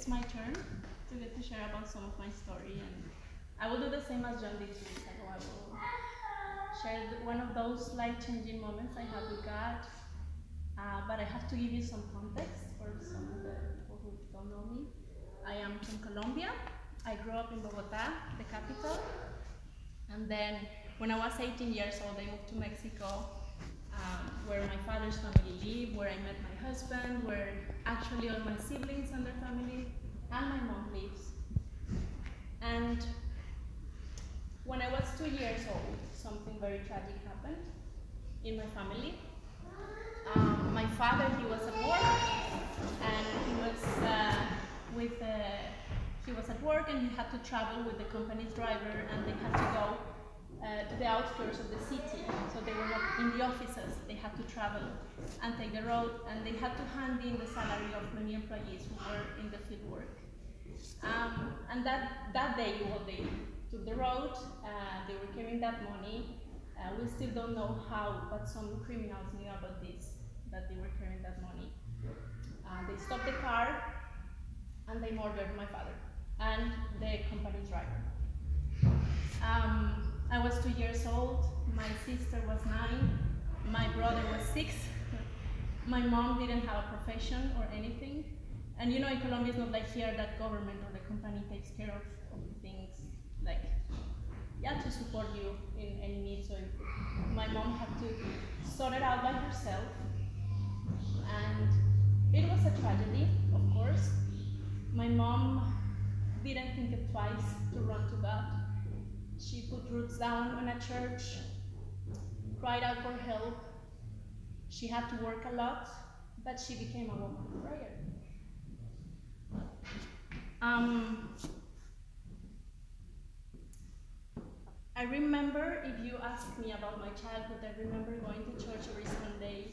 it's my turn to get to share about some of my story, and I will do the same as John did weeks ago. I will share one of those life-changing moments I had with God, uh, but I have to give you some context for some of the people who don't know me. I am from Colombia. I grew up in Bogota, the capital, and then when I was 18 years old, I moved to Mexico, um, where my father's family live, where I met my husband, where actually all my siblings and their family, and my mom lives. And when I was two years old, something very tragic happened in my family. Um, my father, he was at work, and he was uh, with, uh, he was at work, and he had to travel with the company's driver, and they had to go uh, to the outskirts of the city. They were not in the offices; they had to travel and take the road, and they had to hand in the salary of many employees who were in the field work. Um, and that, that day, well, they took the road, uh, they were carrying that money. Uh, we still don't know how, but some criminals knew about this, that they were carrying that money. Uh, they stopped the car and they murdered my father and the company driver. Um, I was two years old, my sister was nine, my brother was six. My mom didn't have a profession or anything. And you know, in Colombia, it's not like here that government or the company takes care of, of things like, yeah, to support you in any need. So my mom had to sort it out by herself. And it was a tragedy, of course. My mom didn't think it twice to run to God. She put roots down on a church, cried out for help. She had to work a lot, but she became a woman of prayer. Um, I remember, if you ask me about my childhood, I remember going to church every Sunday.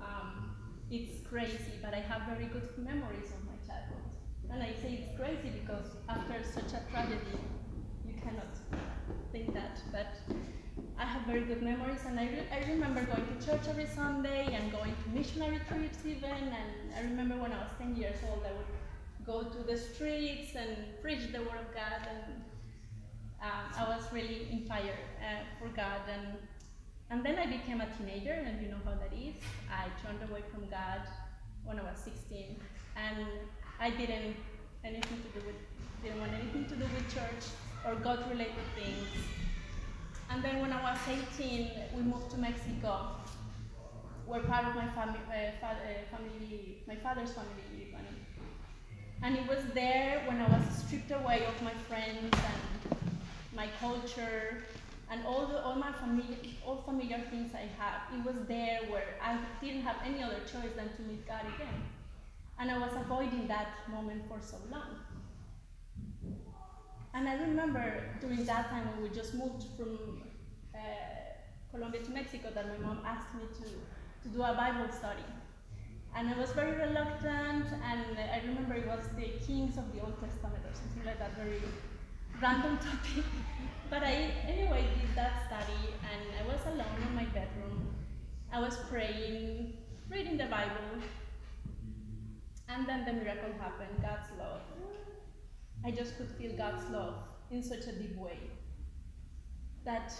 Um, it's crazy, but I have very good memories of my childhood. And I say it's crazy because after such a tragedy, you cannot think that. But I have very good memories, and I, re- I remember going to church every Sunday and going to missionary trips even. And I remember when I was 10 years old, I would go to the streets and preach the word of God. And um, I was really in fire uh, for God. And, and then I became a teenager, and you know how that is. I turned away from God when I was 16, and I didn't anything to do with didn't want anything to do with church or God-related things. And then when I was 18, we moved to Mexico, where part of my family, uh, uh, family, my father's family lived. And, and it was there when I was stripped away of my friends and my culture and all the all my familiar all familiar things I have. It was there where I didn't have any other choice than to meet God again. And I was avoiding that moment for so long. And I remember during that time when we just moved from uh, Colombia to Mexico that my mom asked me to, to do a Bible study. And I was very reluctant, and I remember it was the Kings of the Old Testament or something like that, very random topic. but I, anyway, did that study, and I was alone in my bedroom. I was praying, reading the Bible, and then the miracle happened God's love. I just could feel God's love in such a deep way that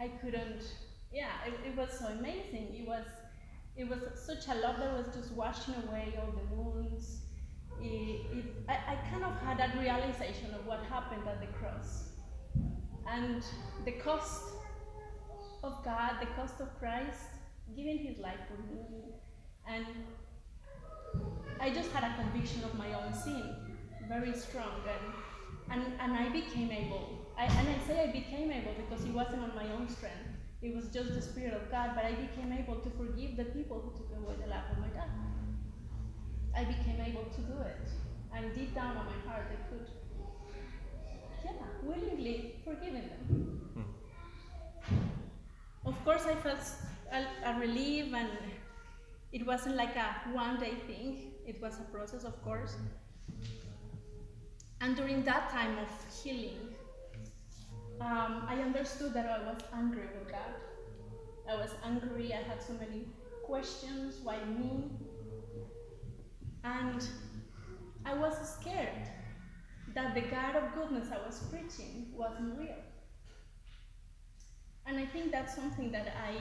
I couldn't. Yeah, it, it was so amazing. It was, it was such a love that was just washing away all the wounds. It, it, I, I kind of had that realization of what happened at the cross, and the cost of God, the cost of Christ giving His life for me, and I just had a conviction of my own sin, very strong, and and, and I became able. I, and I say I became able because it wasn't on my own strength. It was just the Spirit of God, but I became able to forgive the people who took away the life of my dad. I became able to do it. And deep down on my heart, I could, yeah, willingly forgiving them. Hmm. Of course, I felt a, a relief, and it wasn't like a one day thing, it was a process, of course. And during that time of healing, um, I understood that I was angry with God. I was angry, I had so many questions why me? And I was scared that the God of goodness I was preaching wasn't real. And I think that's something that I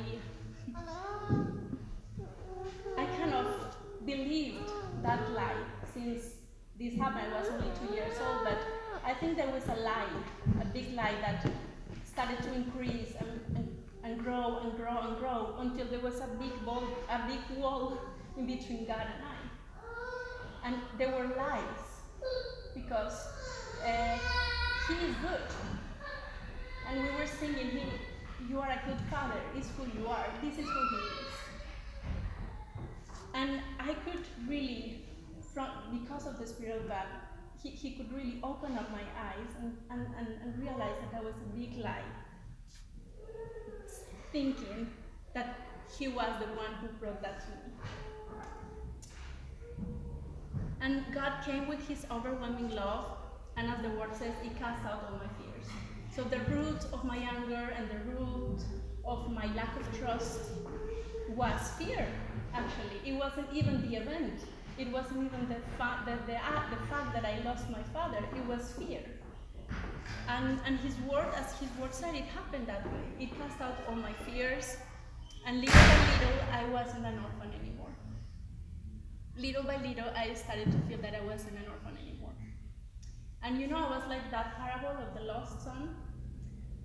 I kind of believed that lie since this happened. I was only two years old, but I think there was a lie, a big lie that started to increase and, and, and grow and grow and grow until there was a big wall, a big wall in between God and I. And there were lies because uh, He is good. And we were singing, he, You are a good father, is who you are, this is who He is. And I could really, from, because of the Spirit of he, he could really open up my eyes and, and, and, and realize that that was a big lie. Thinking that he was the one who brought that to me. And God came with his overwhelming love, and as the word says, He cast out all my fears. So the root of my anger and the root of my lack of trust was fear, actually. It wasn't even the event. It wasn't even the, fa- the, the, uh, the fact that I lost my father. It was fear. And, and his word, as his word said, it happened that way. It cast out all my fears. And little by little, I wasn't an orphan anymore. Little by little, I started to feel that I wasn't an orphan anymore. And you know, I was like that parable of the lost son,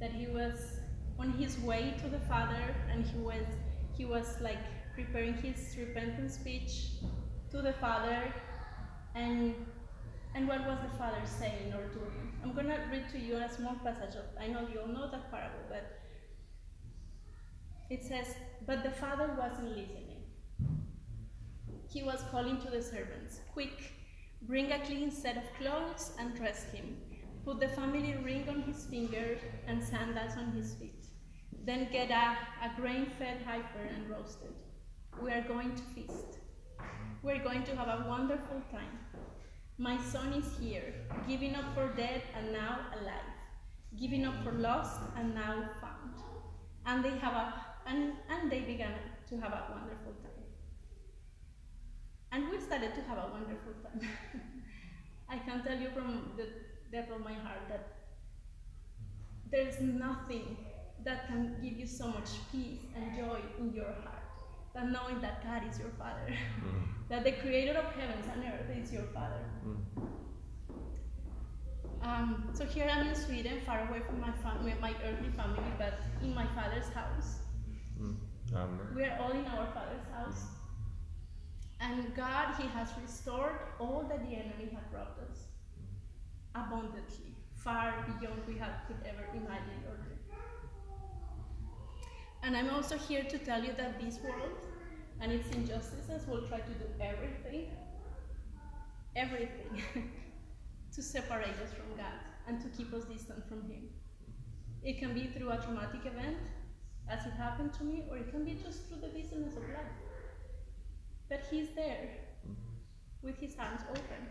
that he was on his way to the father, and he was he was like preparing his repentance speech to the father, and and what was the father saying or doing? I'm gonna read to you a small passage of I know you all know that parable, but it says, But the father wasn't listening. He was calling to the servants, Quick, bring a clean set of clothes and dress him. Put the family ring on his finger and sandals on his feet. Then get a, a grain fed heifer and roast it. We are going to feast. We're going to have a wonderful time. My son is here, giving up for dead and now alive, giving up for lost and now found. And they have a and, and they began to have a wonderful time. And we started to have a wonderful time. I can tell you from the depth of my heart that there's nothing that can give you so much peace and joy in your heart than knowing that God is your Father, mm. that the Creator of heavens and earth is your Father. Mm. Um, so here I'm in Sweden, far away from my family, my earthly family, but in my father's house. Mm. We are all in our father's house. And God, He has restored all that the enemy had robbed us abundantly, far beyond we had, could ever imagine or dream. And I'm also here to tell you that this world and its injustices will try to do everything, everything, to separate us from God and to keep us distant from Him. It can be through a traumatic event, as it happened to me, or it can be just through the business of life. But He's there with His arms open.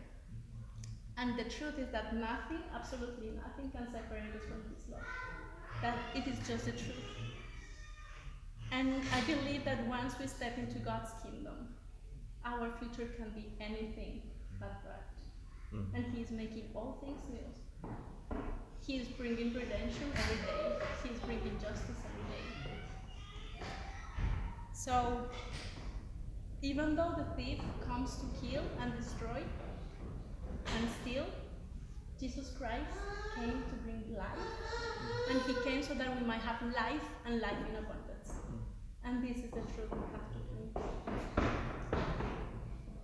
And the truth is that nothing, absolutely nothing, can separate us from His love. That it is just the truth. And I believe that once we step into God's kingdom, our future can be anything but bright. Mm. And He is making all things new. He is bringing redemption every day. He is bringing justice every day. So, even though the thief comes to kill and destroy and steal, Jesus Christ came to bring life. And He came so that we might have life and life in abundance and this is the truth we have to do.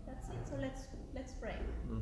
That's it. So let's let's pray. Mm.